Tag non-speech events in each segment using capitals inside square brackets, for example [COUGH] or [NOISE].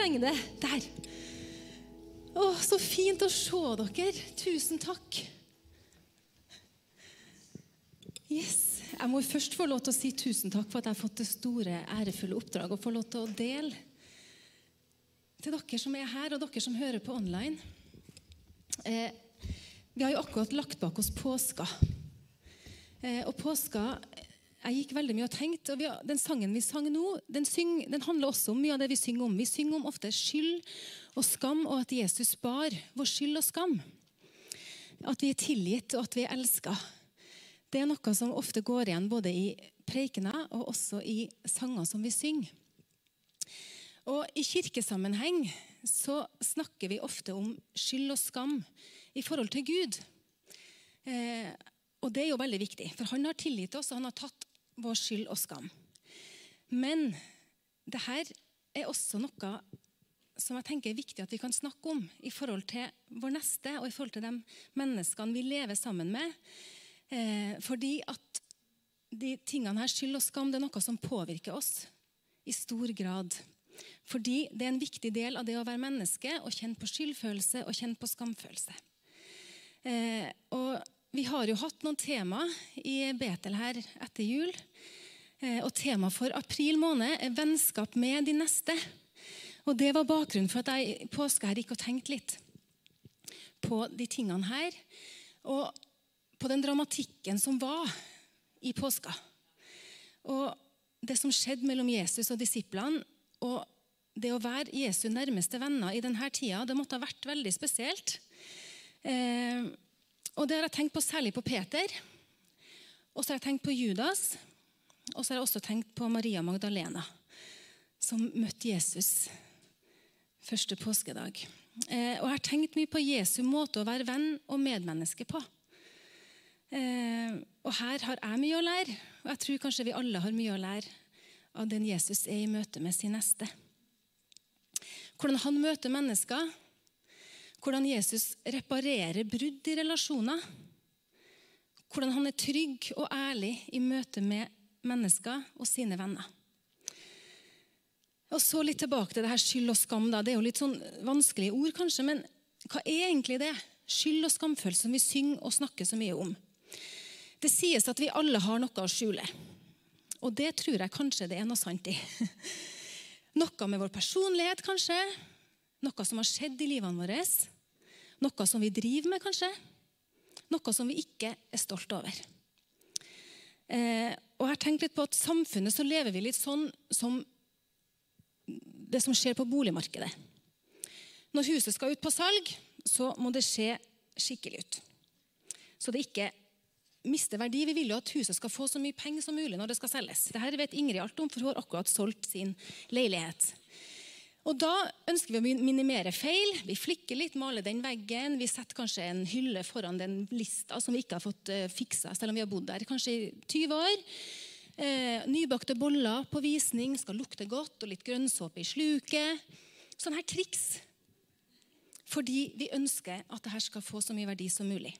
henger det. Der. Å, så fint å se dere. Tusen takk. Yes. Jeg må først få lov til å si tusen takk for at jeg har fått det store, ærefulle oppdraget å få lov til å dele til dere som er her, og dere som hører på online. Eh, vi har jo akkurat lagt bak oss påska. Eh, og påska Jeg gikk veldig mye og tenkte, og vi, Den sangen vi sang nå, den, syng, den, handler også om mye av det vi synger om. Vi synger om ofte skyld og skam, og at Jesus bar vår skyld og skam. At vi er tilgitt, og at vi er elska. Det er noe som ofte går igjen både i preikener og også i sanger som vi synger. Og I kirkesammenheng så snakker vi ofte om skyld og skam i forhold til Gud. Eh, og det er jo veldig viktig, for han har tilgitt oss, og han har tatt vår skyld og skam. Men det her er også noe som jeg tenker er viktig at vi kan snakke om i forhold til vår neste og i forhold til de menneskene vi lever sammen med. Eh, fordi at de tingene her, skyld og skam, det er noe som påvirker oss i stor grad. Fordi det er en viktig del av det å være menneske å kjenne på skyldfølelse og kjenne på skamfølelse. Eh, og vi har jo hatt noen tema i Betel her etter jul. Eh, og Temaet for april måned er 'vennskap med de neste'. Og Det var bakgrunnen for at jeg i påska her gikk og tenkte litt på de tingene her. Og på den dramatikken som var i påska. Og det som skjedde mellom Jesus og disiplene. Og det å være Jesu nærmeste venner i denne tida, det måtte ha vært veldig spesielt. Eh, og det har jeg tenkt på særlig på Peter. Og så har jeg tenkt på Judas. Og så har jeg også tenkt på Maria Magdalena, som møtte Jesus første påskedag. Eh, og jeg har tenkt mye på Jesu måte å være venn og medmenneske på. Eh, og her har jeg mye å lære, og jeg tror kanskje vi alle har mye å lære av den Jesus er i møte med sin neste. Hvordan han møter mennesker, hvordan Jesus reparerer brudd i relasjoner. Hvordan han er trygg og ærlig i møte med mennesker og sine venner. Og Så litt tilbake til det her skyld og skam. Da. Det er jo litt sånn vanskelige ord, kanskje, men hva er egentlig det? Skyld og skamfølelse som vi synger og snakker så mye om. Det sies at vi alle har noe å skjule. Og det tror jeg kanskje det er noe sant i. [LAUGHS] Noe med vår personlighet, kanskje. Noe som har skjedd i livene våre. Noe som vi driver med, kanskje. Noe som vi ikke er stolt over. Eh, og jeg har tenkt litt på at samfunnet så lever vi litt sånn som det som skjer på boligmarkedet. Når huset skal ut på salg, så må det se skikkelig ut. Så det ikke mister verdi. Vi vil jo at huset skal få så mye penger som mulig når det skal selges. Dette vet Ingrid alt om, for hun har akkurat solgt sin leilighet. Og Da ønsker vi å minimere feil. Vi flikker litt, maler den veggen. Vi setter kanskje en hylle foran den lista som vi ikke har fått uh, fiksa, selv om vi har bodd der kanskje i 20 år. Eh, nybakte boller på visning skal lukte godt, og litt grønnsåpe i sluket. Sånne her triks. Fordi vi ønsker at dette skal få så mye verdi som mulig.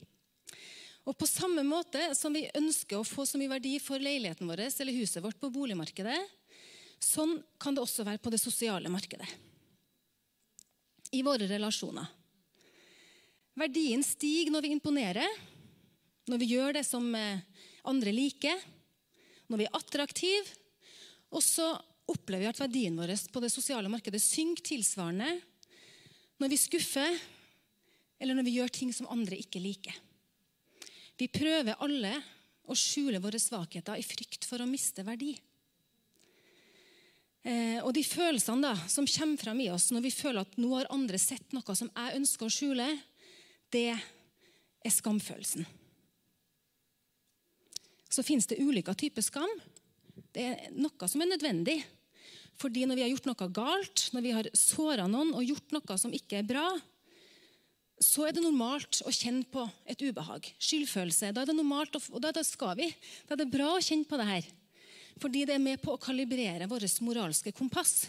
Og På samme måte som vi ønsker å få så mye verdi for leiligheten vår eller huset vårt på boligmarkedet, sånn kan det også være på det sosiale markedet. I våre relasjoner. Verdien stiger når vi imponerer, når vi gjør det som eh, andre liker, når vi er attraktive. Og så opplever vi at verdien vår på det sosiale markedet synker tilsvarende når vi skuffer, eller når vi gjør ting som andre ikke liker. Vi prøver alle å skjule våre svakheter i frykt for å miste verdi. Eh, og de følelsene da, som kommer fram i oss når vi føler at nå har andre sett noe som jeg ønsker å skjule, det er skamfølelsen. Så fins det ulike typer skam. Det er noe som er nødvendig. Fordi når vi har gjort noe galt, når vi har såra noen og gjort noe som ikke er bra, så er det normalt å kjenne på et ubehag. Skyldfølelse. Da er det normalt, og da skal vi. Da er det bra å kjenne på det her. Fordi det er med på å kalibrere vårt moralske kompass.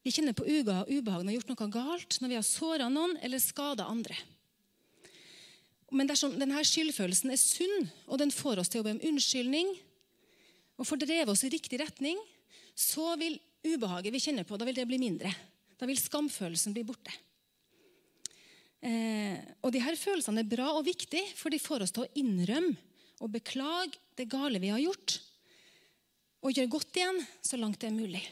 Vi kjenner på ubehag når vi har gjort noe galt, når vi har såra noen eller skada andre. Men dersom denne skyldfølelsen er sunn, og den får oss til å be om unnskyldning, og får drevet oss i riktig retning, så vil ubehaget vi kjenner på, da vil det bli mindre. Da vil skamfølelsen bli borte. Eh, og de her Følelsene er bra og viktige, for de får oss til å innrømme og beklage det gale vi har gjort, og gjøre godt igjen så langt det er mulig.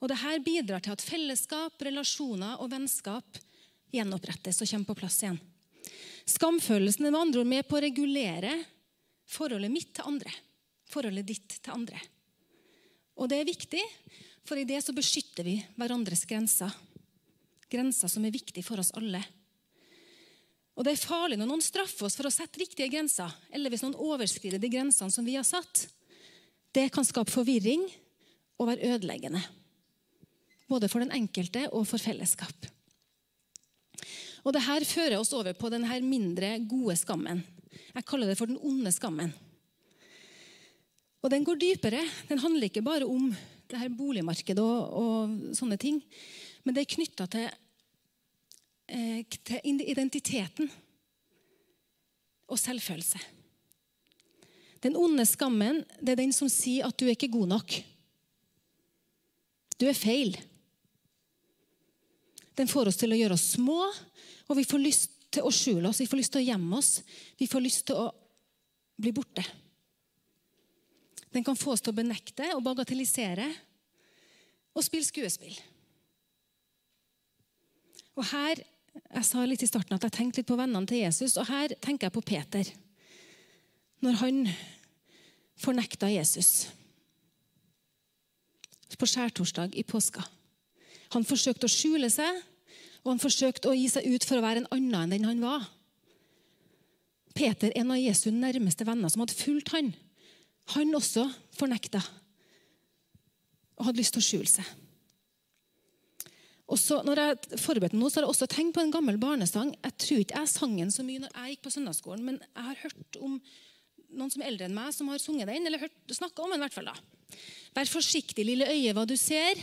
Og Dette bidrar til at fellesskap, relasjoner og vennskap gjenopprettes og kommer på plass igjen. Skamfølelsen er med andre ord med på å regulere forholdet mitt til andre. Forholdet ditt til andre. Og det er viktig, for i det så beskytter vi hverandres grenser. Grenser som er viktige for oss alle. Og det er farlig når noen straffer oss for å sette riktige grenser, eller hvis noen overskrider de grensene som vi har satt. Det kan skape forvirring og være ødeleggende. Både for den enkelte og for fellesskap. Og det her fører oss over på den mindre gode skammen. Jeg kaller det for den onde skammen. Og Den går dypere. Den handler ikke bare om det her boligmarkedet og, og sånne ting. Men det er knytta til, eh, til identiteten og selvfølelse. Den onde skammen det er den som sier at du er ikke god nok. Du er feil. Den får oss til å gjøre oss små, og vi får lyst til å skjule oss. Vi får lyst til å gjemme oss. Vi får lyst til å bli borte. Den kan få oss til å benekte og bagatellisere og spille skuespill. Og her, Jeg sa litt i starten at jeg tenkte litt på vennene til Jesus, og her tenker jeg på Peter. Når han fornekta Jesus på skjærtorsdag i påska. Han forsøkte å skjule seg, og han forsøkte å gi seg ut for å være en annen enn den han var. Peter, en av Jesu nærmeste venner, som hadde fulgt han, han også fornekta og hadde lyst til å skjule seg. Og så, når jeg forberedte nå, så har jeg også tenkt på en gammel barnesang. Jeg tror ikke jeg sang den så mye når jeg gikk på søndagsskolen, men jeg har hørt om noen som er eldre enn meg, som har sunget den, eller snakka om den. hvert fall da. Vær forsiktig, lille øye, hva du ser.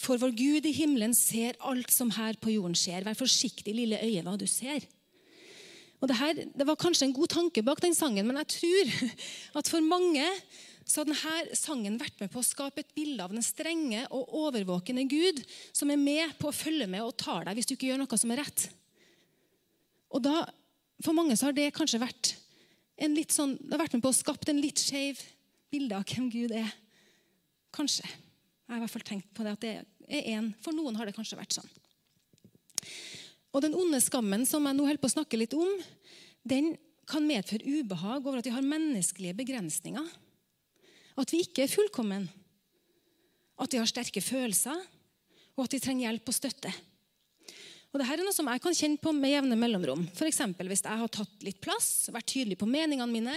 For vår Gud i himmelen ser alt som her på jorden skjer. Vær forsiktig, lille øye, hva du ser. Og det, her, det var kanskje en god tanke bak den sangen, men jeg tror [LAUGHS] at for mange så har denne sangen vært med på å skape et bilde av den strenge og overvåkende Gud som er med på å følge med og tar deg hvis du ikke gjør noe som er rett. Og da, For mange så har det kanskje vært en litt sånn, det har vært med på å skapt en litt skeiv bilde av hvem Gud er. Kanskje. Jeg har i hvert fall tenkt på det at det er en. For noen har det kanskje vært sånn. Og den onde skammen som jeg nå holder på å snakke litt om, den kan medføre ubehag over at vi har menneskelige begrensninger. At vi ikke er fullkommen. At vi har sterke følelser, og at vi trenger hjelp og støtte. Og det her er noe som jeg kan kjenne på med jevne mellomrom. For hvis jeg har tatt litt plass, vært tydelig på meningene mine,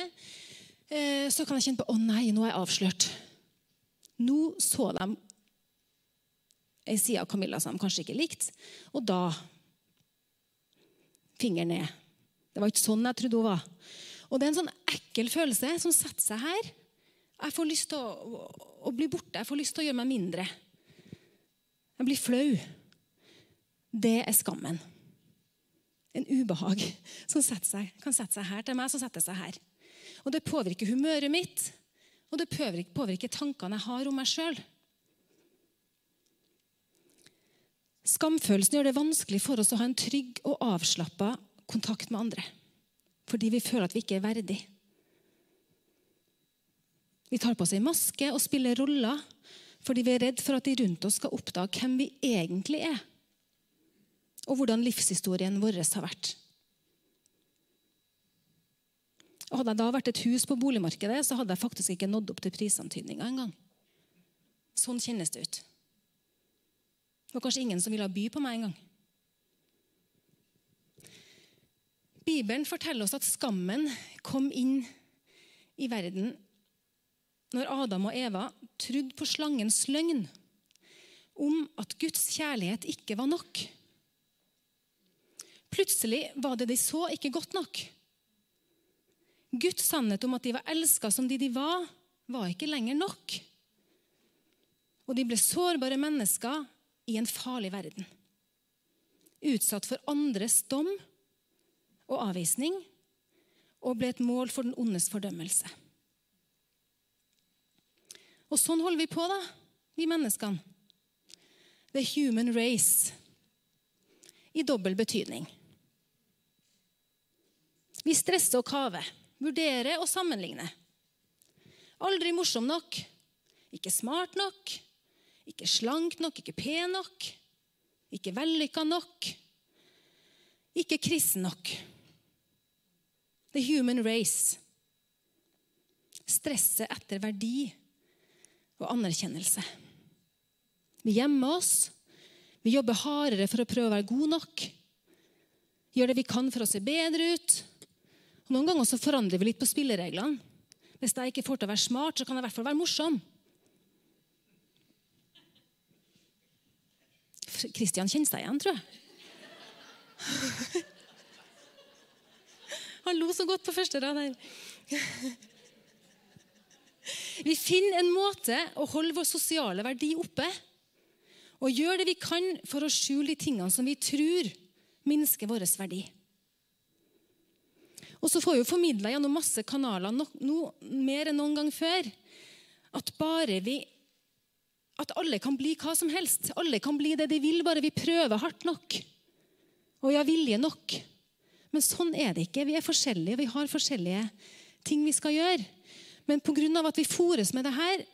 eh, så kan jeg kjenne på å nei, nå er jeg avslørt. Nå så de ei side av Camilla som de kanskje ikke likte, og da finger ned. Det var ikke sånn jeg trodde hun var. Og Det er en sånn ekkel følelse som setter seg her. Jeg får lyst til å, å bli borte. Jeg får lyst til å gjøre meg mindre. Jeg blir flau. Det er skammen. En ubehag som seg, kan sette seg her til meg, som setter seg her. Og Det påvirker humøret mitt, og det påvirker, tankene jeg har om meg sjøl. Skamfølelsen gjør det vanskelig for oss å ha en trygg og avslappa kontakt med andre. Fordi vi føler at vi ikke er verdig. Vi tar på oss ei maske og spiller roller fordi vi er redd for at de rundt oss skal oppdage hvem vi egentlig er, og hvordan livshistorien vår har vært. Hadde jeg da vært et hus på boligmarkedet, så hadde jeg faktisk ikke nådd opp til prisantydninga engang. Sånn kjennes det ut. Det var kanskje ingen som ville by på meg engang. Bibelen forteller oss at skammen kom inn i verden når Adam og Eva trodde på slangens løgn om at Guds kjærlighet ikke var nok. Plutselig var det de så, ikke godt nok. Guds sannhet om at de var elska som de de var, var ikke lenger nok. Og de ble sårbare mennesker i en farlig verden. Utsatt for andres dom og avvisning og ble et mål for den ondes fordømmelse. Og sånn holder vi på, da, vi menneskene. The human race. I dobbel betydning. Vi stresser og kaver, vurderer og sammenligner. Aldri morsom nok, ikke smart nok, ikke slank nok, ikke pen nok, ikke vellykka nok, ikke kristen nok. The human race. Stresset etter verdi og anerkjennelse. Vi gjemmer oss. Vi jobber hardere for å prøve å være gode nok. Gjør det vi kan for å se bedre ut. Og noen ganger så forandrer vi litt på spillereglene. Hvis jeg ikke får til å være smart, så kan jeg i hvert fall være morsom. Kristian kjenner seg igjen, tror jeg. Han lo så godt på første rad her. Vi finner en måte å holde vår sosiale verdi oppe og gjøre det vi kan for å skjule de tingene som vi tror minsker vår verdi. Og så får vi formidla gjennom masse kanaler no, no, mer enn noen gang før at bare vi at alle kan bli hva som helst. Alle kan bli det de vil, bare vi prøver hardt nok. Og vi har vilje nok. Men sånn er det ikke. Vi er forskjellige, vi har forskjellige ting vi skal gjøre. Men pga. at vi fòres med det her,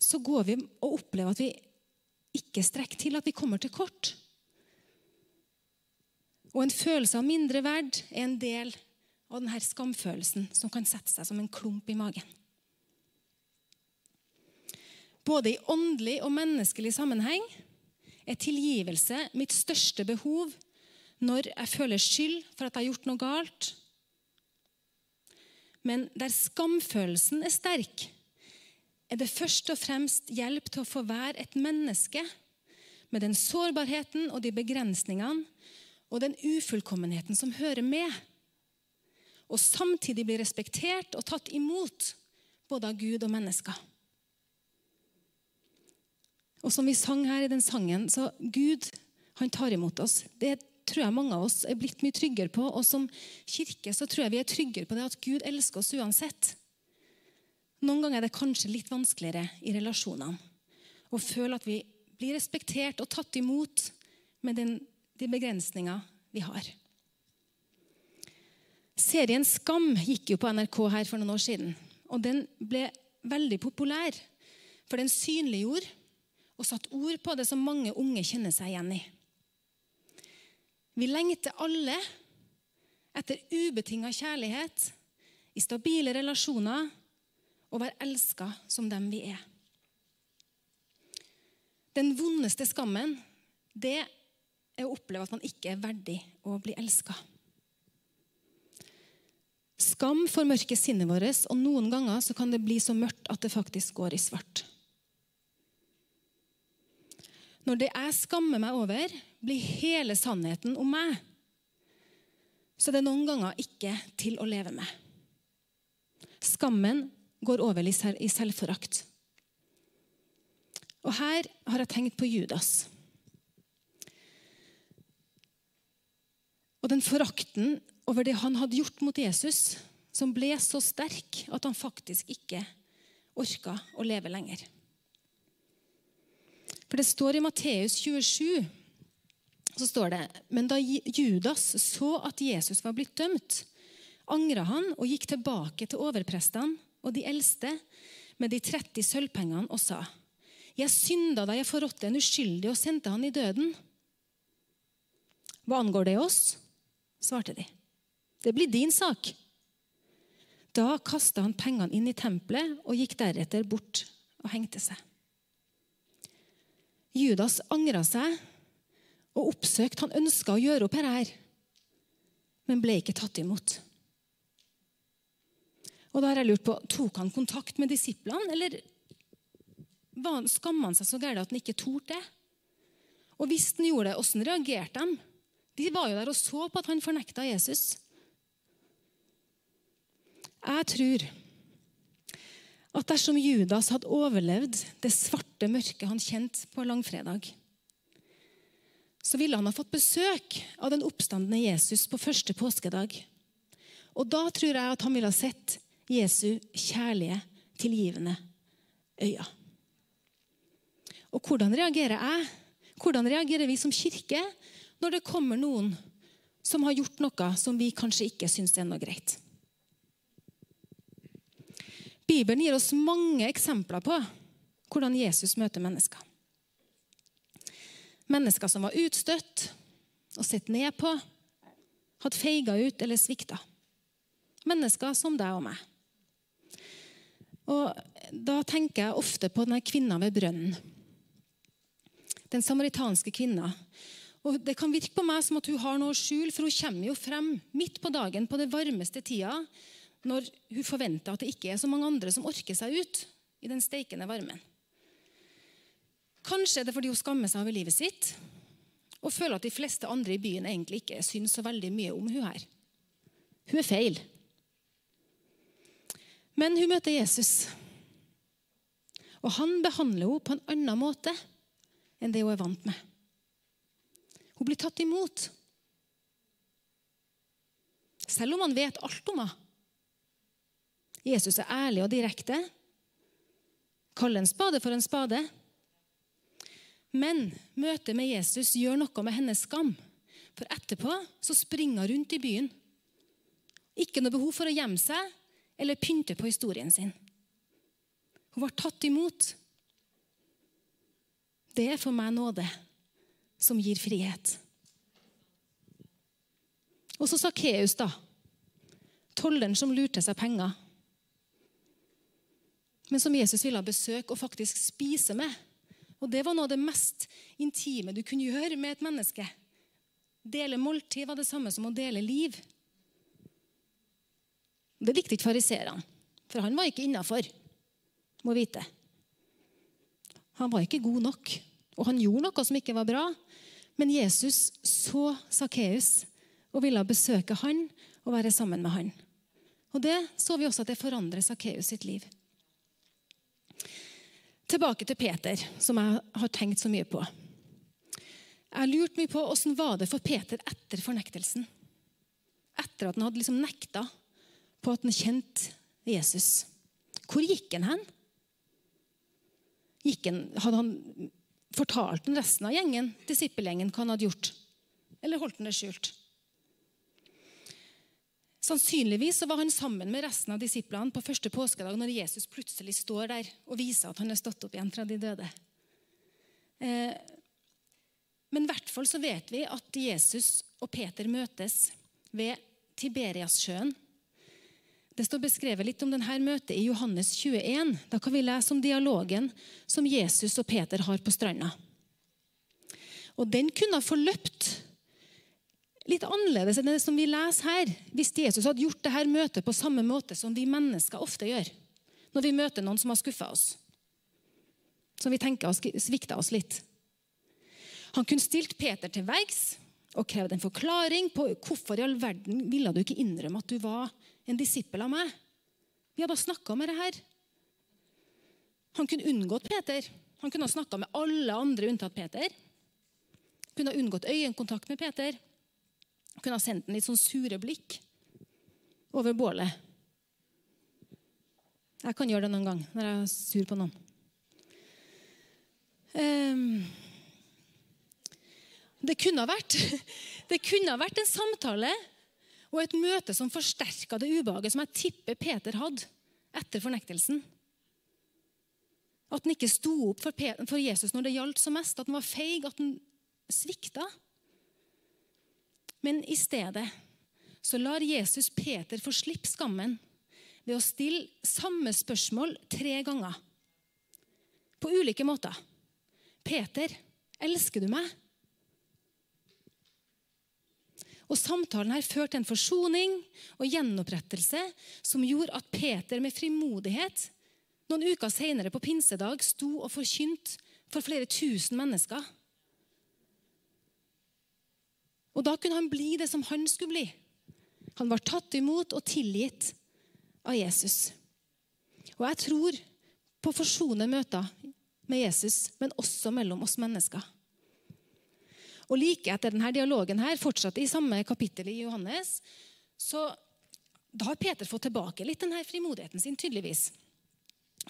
så går vi og opplever at vi ikke strekker til, at vi kommer til kort. Og en følelse av mindre verd er en del av denne skamfølelsen som kan sette seg som en klump i magen. Både i åndelig og menneskelig sammenheng er tilgivelse mitt største behov når jeg føler skyld for at jeg har gjort noe galt. Men der skamfølelsen er sterk, er det først og fremst hjelp til å få være et menneske med den sårbarheten og de begrensningene og den ufullkommenheten som hører med. Og samtidig bli respektert og tatt imot både av Gud og mennesker. Og som vi sang her i den sangen, så Gud han tar imot oss. Det tror jeg mange av oss er blitt mye tryggere på. Og som kirke så tror jeg vi er tryggere på det at Gud elsker oss uansett. Noen ganger er det kanskje litt vanskeligere i relasjonene å føle at vi blir respektert og tatt imot med den, de begrensninger vi har. Serien Skam gikk jo på NRK her for noen år siden. Og den ble veldig populær, for den synliggjorde og satte ord på det som mange unge kjenner seg igjen i. Vi lengter alle etter ubetinga kjærlighet i stabile relasjoner og være elska som dem vi er. Den vondeste skammen det er å oppleve at man ikke er verdig å bli elska. Skam formørker sinnet vårt, og noen ganger så kan det bli så mørkt at det faktisk går i svart. Når det jeg skammer meg over, blir hele sannheten om meg, så det er noen ganger ikke til å leve med. Skammen går over i selvforakt. Og her har jeg tenkt på Judas. Og den forakten over det han hadde gjort mot Jesus, som ble så sterk at han faktisk ikke orka å leve lenger. For det står i Matteus 27 så står det, Men da Judas så at Jesus var blitt dømt, angra han og gikk tilbake til overprestene og de eldste med de 30 sølvpengene og sa:" Jeg synda da jeg forrådte en uskyldig og sendte han i døden. Hva angår det oss? svarte de. Det blir din sak. Da kasta han pengene inn i tempelet og gikk deretter bort og hengte seg. Judas angra seg og oppsøkte Han ønska å gjøre opp her, men ble ikke tatt imot. Og da har jeg lurt på, Tok han kontakt med disiplene, eller skamma han seg så gærent at han ikke torde det? Og hvis han gjorde det, hvordan reagerte de? De var jo der og så på at han fornekta Jesus. Jeg tror at dersom Judas hadde overlevd det svarte mørket han kjente på langfredag, så ville han ha fått besøk av den oppstandende Jesus på første påskedag. Og da tror jeg at han ville ha sett Jesu kjærlige, tilgivende øya. Og hvordan reagerer jeg? Hvordan reagerer vi som kirke når det kommer noen som har gjort noe som vi kanskje ikke syns er noe greit? Bibelen gir oss mange eksempler på hvordan Jesus møter mennesker. Mennesker som var utstøtt og sett ned på, hadde feiga ut eller svikta. Mennesker som deg og meg. Og Da tenker jeg ofte på denne kvinna ved brønnen. Den samaritanske kvinna. Og Det kan virke på meg som at hun har noe å skjule, for hun kommer jo frem midt på dagen på det varmeste tida, når hun forventer at det ikke er så mange andre som orker seg ut i den steikende varmen. Kanskje er det fordi hun skammer seg over livet sitt og føler at de fleste andre i byen egentlig ikke syns så veldig mye om hun her. Hun er feil. Men hun møter Jesus. Og han behandler henne på en annen måte enn det hun er vant med. Hun blir tatt imot. Selv om han vet alt om henne. Jesus er ærlig og direkte. Kall en spade for en spade. Men møtet med Jesus gjør noe med hennes skam. For etterpå så springer hun rundt i byen. Ikke noe behov for å gjemme seg eller pynte på historien sin. Hun var tatt imot. Det er for meg nåde som gir frihet. Og så Sakkeus, da. Tolleren som lurte seg penger. Men som Jesus ville ha besøk og faktisk spise med. Og Det var noe av det mest intime du kunne gjøre med et menneske. Dele måltid var det samme som å dele liv. Det likte ikke fariseerne, for han var ikke innafor må vite. Han var ikke god nok, og han gjorde noe som ikke var bra. Men Jesus så Sakkeus og ville besøke han og være sammen med han. Og Det så vi også at det forandrer Sakkeus sitt liv. Tilbake til Peter, som jeg har tenkt så mye på. Jeg har lurt mye på Åssen var for Peter etter fornektelsen? Etter at han hadde liksom nekta på at han kjente Jesus. Hvor gikk han hen? han, hadde han fortalt den resten av gjengen, disippelgjengen hva han hadde gjort? Eller holdt han det skjult? Sannsynligvis var han sammen med resten av disiplene på første påskedag når Jesus plutselig står der og viser at han er stått opp igjen fra de døde. Eh, men i hvert fall så vet vi at Jesus og Peter møtes ved Tiberiassjøen det står beskrevet litt om denne møtet i Johannes 21. Da kan vi lese om dialogen som Jesus og Peter har på stranda. Og Den kunne ha forløpt litt annerledes enn det som vi leser her, hvis Jesus hadde gjort dette møtet på samme måte som vi mennesker ofte gjør når vi møter noen som har skuffa oss. Som vi tenker har svikta oss litt. Han kunne stilt Peter til veggs og krevd en forklaring på hvorfor i all verden ville du ikke innrømme at du var en disippel av meg. Vi hadde snakka med det her. Han kunne unngått Peter. Han kunne ha snakka med alle andre unntatt Peter. Kunne ha unngått øyekontakt med Peter. Kunne ha sendt en litt sånn sure blikk over bålet. Jeg kan gjøre det noen gang når jeg er sur på noen. Um, det kunne ha vært, [LAUGHS] det kunne ha vært en samtale og et møte som forsterka det ubehaget som jeg tipper Peter hadde etter fornektelsen. At han ikke sto opp for, Jesus når det gjaldt som mest. At han var feig, at han svikta. Men i stedet så lar Jesus Peter få slippe skammen ved å stille samme spørsmål tre ganger. På ulike måter. Peter, elsker du meg? Og Samtalen her førte til en forsoning og gjenopprettelse som gjorde at Peter med frimodighet noen uker senere på pinsedag sto og forkynte for flere tusen mennesker. Og Da kunne han bli det som han skulle bli. Han var tatt imot og tilgitt av Jesus. Og jeg tror på forsonende møter med Jesus, men også mellom oss mennesker. Og like etter denne dialogen her, fortsatt i samme kapittel i Johannes, så da har Peter fått tilbake litt denne frimodigheten sin, tydeligvis.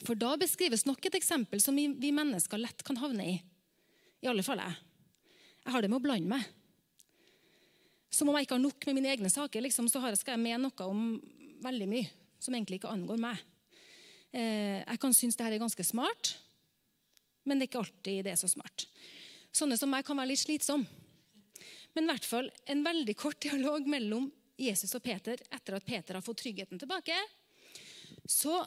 For da beskrives nok et eksempel som vi, mennesker lett kan havne i. I alle fall jeg. Jeg har det med å blande meg. Som om jeg ikke har nok med mine egne saker, liksom, så skal jeg med noe om veldig mye som egentlig ikke angår meg. Eh, jeg kan synes dette er ganske smart, men det er ikke alltid det er så smart. Sånne som meg kan være litt slitsom. Men i hvert fall en veldig kort dialog mellom Jesus og Peter etter at Peter har fått tryggheten tilbake. Så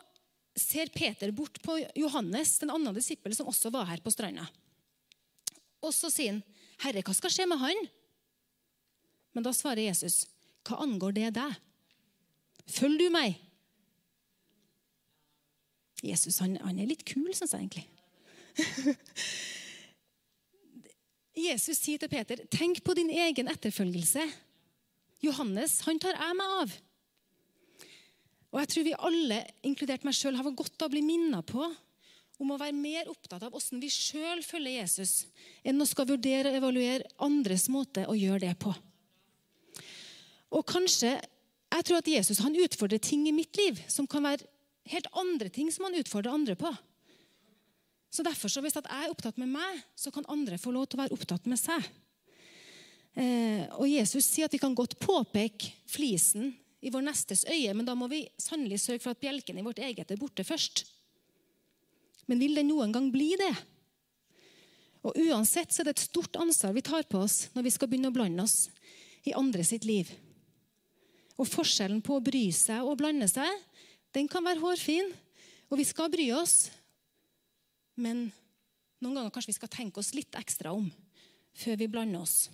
ser Peter bort på Johannes, den andre disippelen som også var her på stranda. Og så sier han, 'Herre, hva skal skje med han?' Men da svarer Jesus, 'Hva angår det deg? Følg du meg.' Jesus han, han er litt kul, syns jeg egentlig. [LAUGHS] Jesus sier til Peter, 'Tenk på din egen etterfølgelse.' Johannes han tar jeg meg av. Og jeg tror vi alle, inkludert meg sjøl, har godt av å bli minna på om å være mer opptatt av hvordan vi sjøl følger Jesus, enn å skal vurdere og evaluere andres måte å gjøre det på. Og kanskje, Jeg tror at Jesus han utfordrer ting i mitt liv som kan være helt andre ting som han utfordrer andre på. Så derfor, så Hvis jeg er opptatt med meg, så kan andre få lov til å være opptatt med seg. Eh, og Jesus sier at vi kan godt påpeke flisen i vår nestes øye, men da må vi sannelig sørge for at bjelken i vårt eget er borte først. Men vil den noen gang bli det? Og Uansett så er det et stort ansvar vi tar på oss når vi skal begynne å blande oss i andre sitt liv. Og Forskjellen på å bry seg og blande seg den kan være hårfin, og vi skal bry oss. Men noen ganger kanskje vi skal tenke oss litt ekstra om før vi blander oss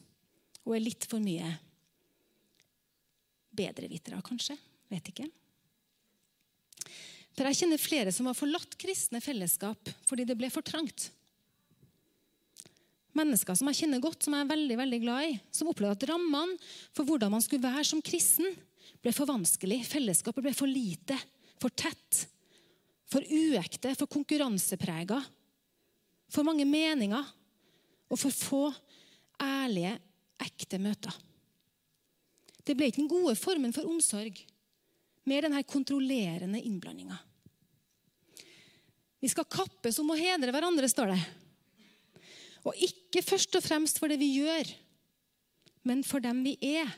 og er litt for mye bedrevitere, kanskje. Vet ikke. For Jeg kjenner flere som har forlatt kristne fellesskap fordi det ble for trangt. Mennesker som jeg kjenner godt, som jeg er veldig veldig glad i, som opplevde at rammene for hvordan man skulle være som kristen, ble for vanskelig. Fellesskapet ble for lite, for tett, for uekte, for konkurranseprega. For mange meninger og for få ærlige, ekte møter. Det ble ikke den gode formen for omsorg, mer denne kontrollerende innblandinga. Vi skal kappes om å hedre hverandre, står det. Og ikke først og fremst for det vi gjør, men for dem vi er.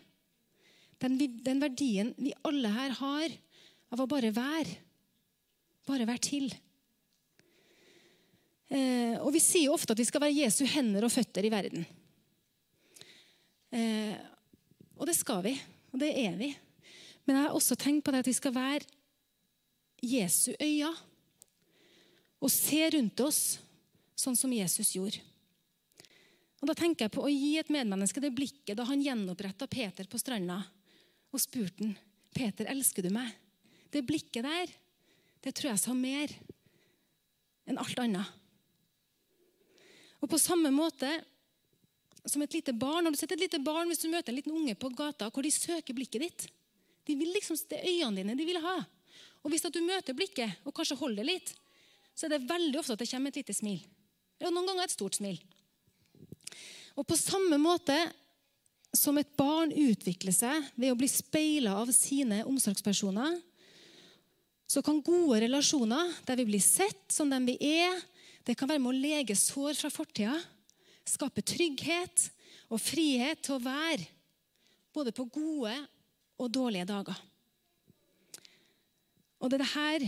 Den, den verdien vi alle her har av å bare være. Bare være til. Eh, og Vi sier jo ofte at vi skal være Jesu hender og føtter i verden. Eh, og det skal vi, og det er vi. Men jeg har også tenkt på det at vi skal være Jesu øyne og se rundt oss sånn som Jesus gjorde. Og Da tenker jeg på å gi et medmenneske det blikket da han gjenoppretta Peter på stranda og spurte han, Peter, elsker du meg? Det blikket der, det tror jeg sa mer enn alt annet. Og på samme måte som et lite barn, Har du sett et lite barn hvis du møter en liten unge på gata, hvor de søker blikket ditt? De vil liksom, Det er øynene dine de vil ha. Og Hvis du møter blikket og kanskje holder det litt, så er det veldig ofte at det kommer et lite smil. Og noen ganger et stort smil. Og På samme måte som et barn utvikler seg ved å bli speila av sine omsorgspersoner, så kan gode relasjoner der vi blir sett som den vi er, det kan være med å lege sår fra fortida, skape trygghet og frihet til å være både på gode og dårlige dager. Og det er det her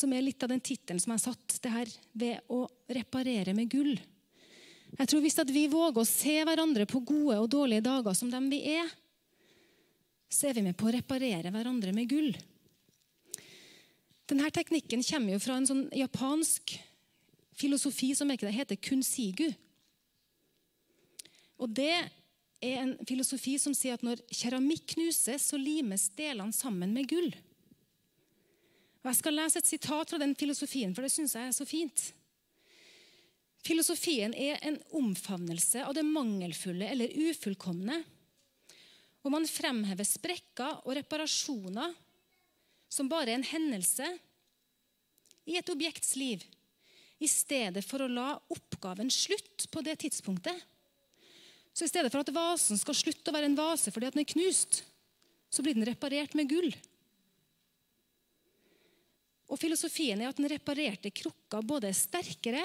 som er litt av den tittelen som jeg har satt, det her ved å reparere med gull. Jeg tror Hvis vi våger å se hverandre på gode og dårlige dager som dem vi er, så er vi med på å reparere hverandre med gull. Denne teknikken kommer jo fra en sånn japansk filosofi som heter kunsigu. Og Det er en filosofi som sier at når keramikk knuses, så limes delene sammen med gull. Og Jeg skal lese et sitat fra den filosofien, for det syns jeg er så fint. Filosofien er en omfavnelse av det mangelfulle eller ufullkomne. Og man fremhever sprekker og reparasjoner som bare en hendelse i et objekts liv, i stedet for å la oppgaven slutte på det tidspunktet. Så i stedet for at vasen skal slutte å være en vase fordi den er knust, så blir den reparert med gull. Og filosofien er at den reparerte krukka både er sterkere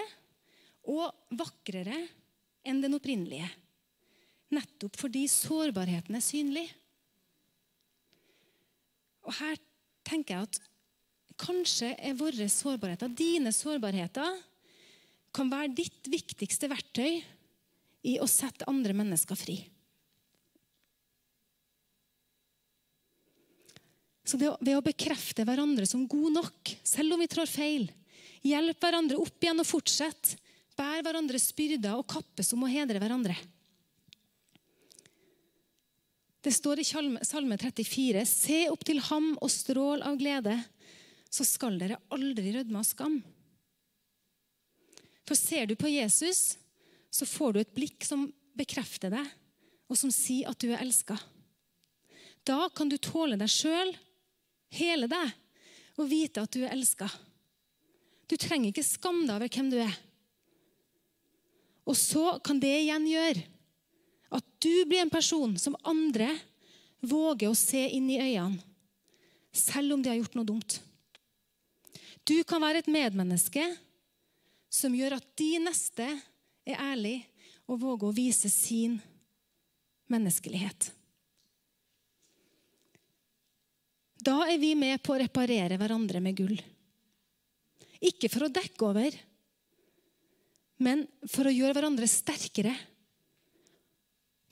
og vakrere enn den opprinnelige. Nettopp fordi sårbarheten er synlig. Og her tenker jeg at kanskje er våre sårbarheter, dine sårbarheter, kan være ditt viktigste verktøy i å sette andre mennesker fri. Så det, Ved å bekrefte hverandre som god nok, selv om vi trår feil, hjelpe hverandre opp igjen og fortsette, bære hverandres byrder og kappes om å hedre hverandre. Det står i Salme 34.: Se opp til ham og strål av glede, så skal dere aldri rødme av skam. For ser du på Jesus, så får du et blikk som bekrefter deg, og som sier at du er elska. Da kan du tåle deg sjøl, hele deg, og vite at du er elska. Du trenger ikke skamme deg over hvem du er. Og så kan det igjen gjøre at du blir en person som andre våger å se inn i øynene, selv om de har gjort noe dumt. Du kan være et medmenneske som gjør at de neste er ærlig og våger å vise sin menneskelighet. Da er vi med på å reparere hverandre med gull. Ikke for å dekke over, men for å gjøre hverandre sterkere.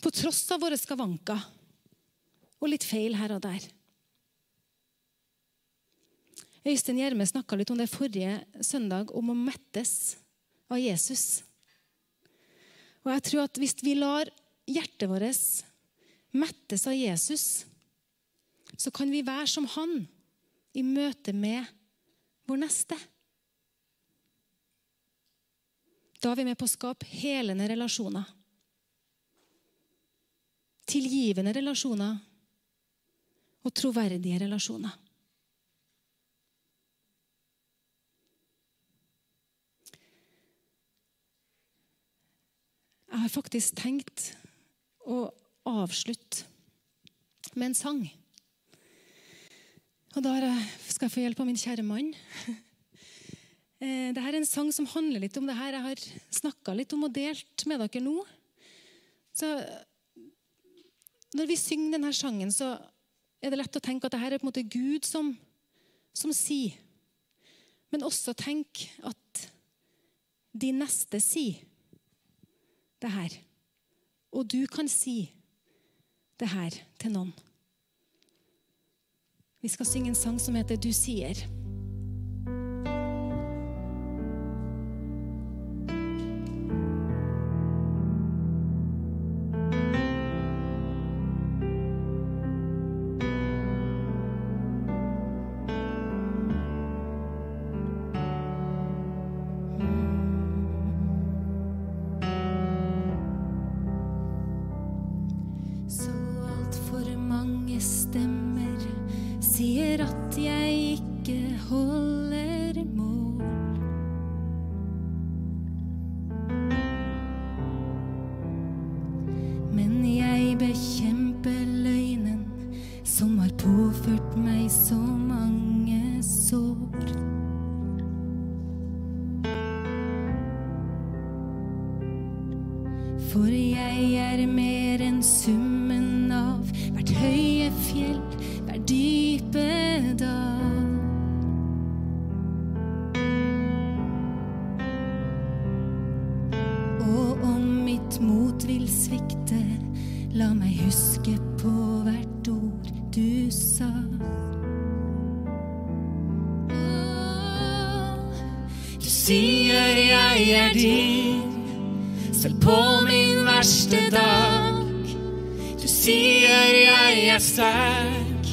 På tross av våre skavanker og litt feil her og der. Øystein Gjerme snakka litt om det forrige søndag, om å mettes av Jesus. Og jeg tror at Hvis vi lar hjertet vårt mettes av Jesus, så kan vi være som han i møte med vår neste. Da er vi med på å skape helende relasjoner. Tilgivende relasjoner og troverdige relasjoner. Jeg har faktisk tenkt å avslutte med en sang. Og da skal jeg få hjelp av min kjære mann. Eh, Dette er en sang som handler litt om det her jeg har snakka litt om og delt med dere nå. Så når vi synger denne sangen, så er det lett å tenke at dette er på en måte Gud som, som sier. Men også tenk at de neste sier det her. Og du kan si det her til noen. Vi skal synge en sang som heter 'Du sier'. Vil svikte, la meg huske på hvert ord du sa. Du sier jeg er din selv på min verste dag. Du sier jeg er sterk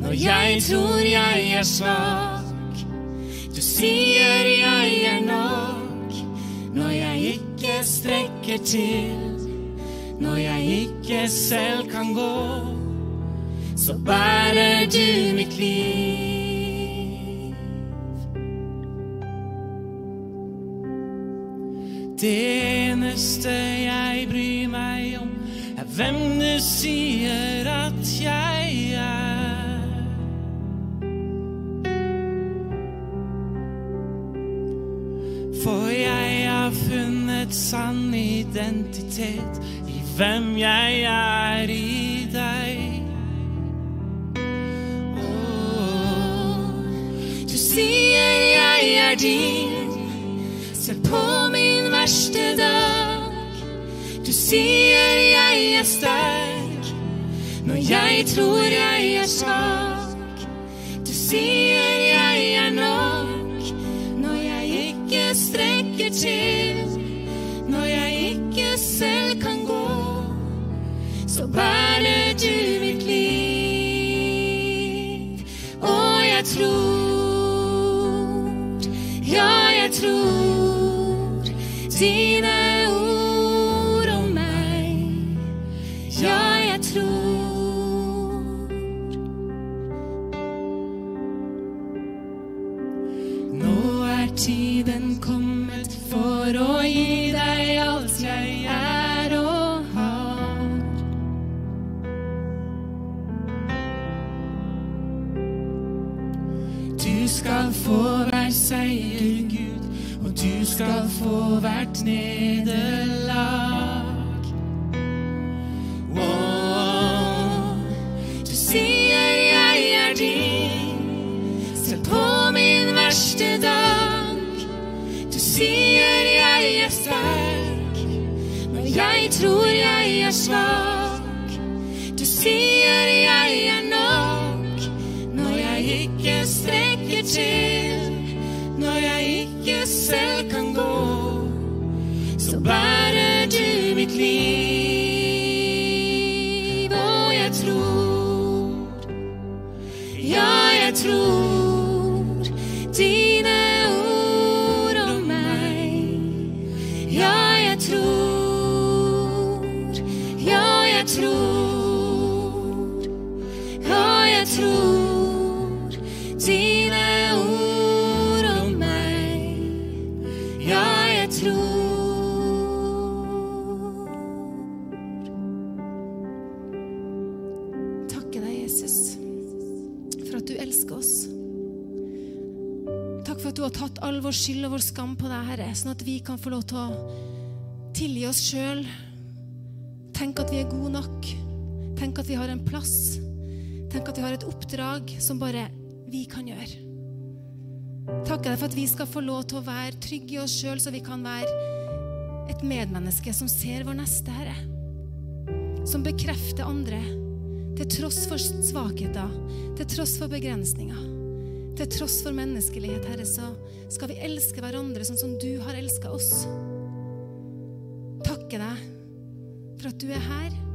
når jeg tror jeg er svak. Du sier jeg er nok når jeg ikke strekker til. Når jeg ikke selv kan gå, så bærer du mitt liv. Det eneste jeg bryr meg om, er hvem du sier at jeg er. For jeg har funnet sann identitet i hvem jeg er i deg. Oh, Du sier jeg er din, selv på min verste dag. Du sier jeg er sterk, når jeg tror jeg er svak. Du sier jeg er nok, når jeg ikke strekker til. Så bærer du mitt liv. Og jeg tror, ja, jeg tror dine skal få hvert nederlag. Vår skyld og vår skam på deg, Herre, sånn at vi kan få lov til å tilgi oss sjøl. Tenk at vi er gode nok. Tenk at vi har en plass. Tenk at vi har et oppdrag som bare vi kan gjøre. Takker deg for at vi skal få lov til å være trygge i oss sjøl, så vi kan være et medmenneske som ser vår neste, Herre. Som bekrefter andre til tross for svakheter, til tross for begrensninger. Til tross for menneskelighet, Herre, så skal vi elske hverandre sånn som du har elska oss. Takke deg for at du er her.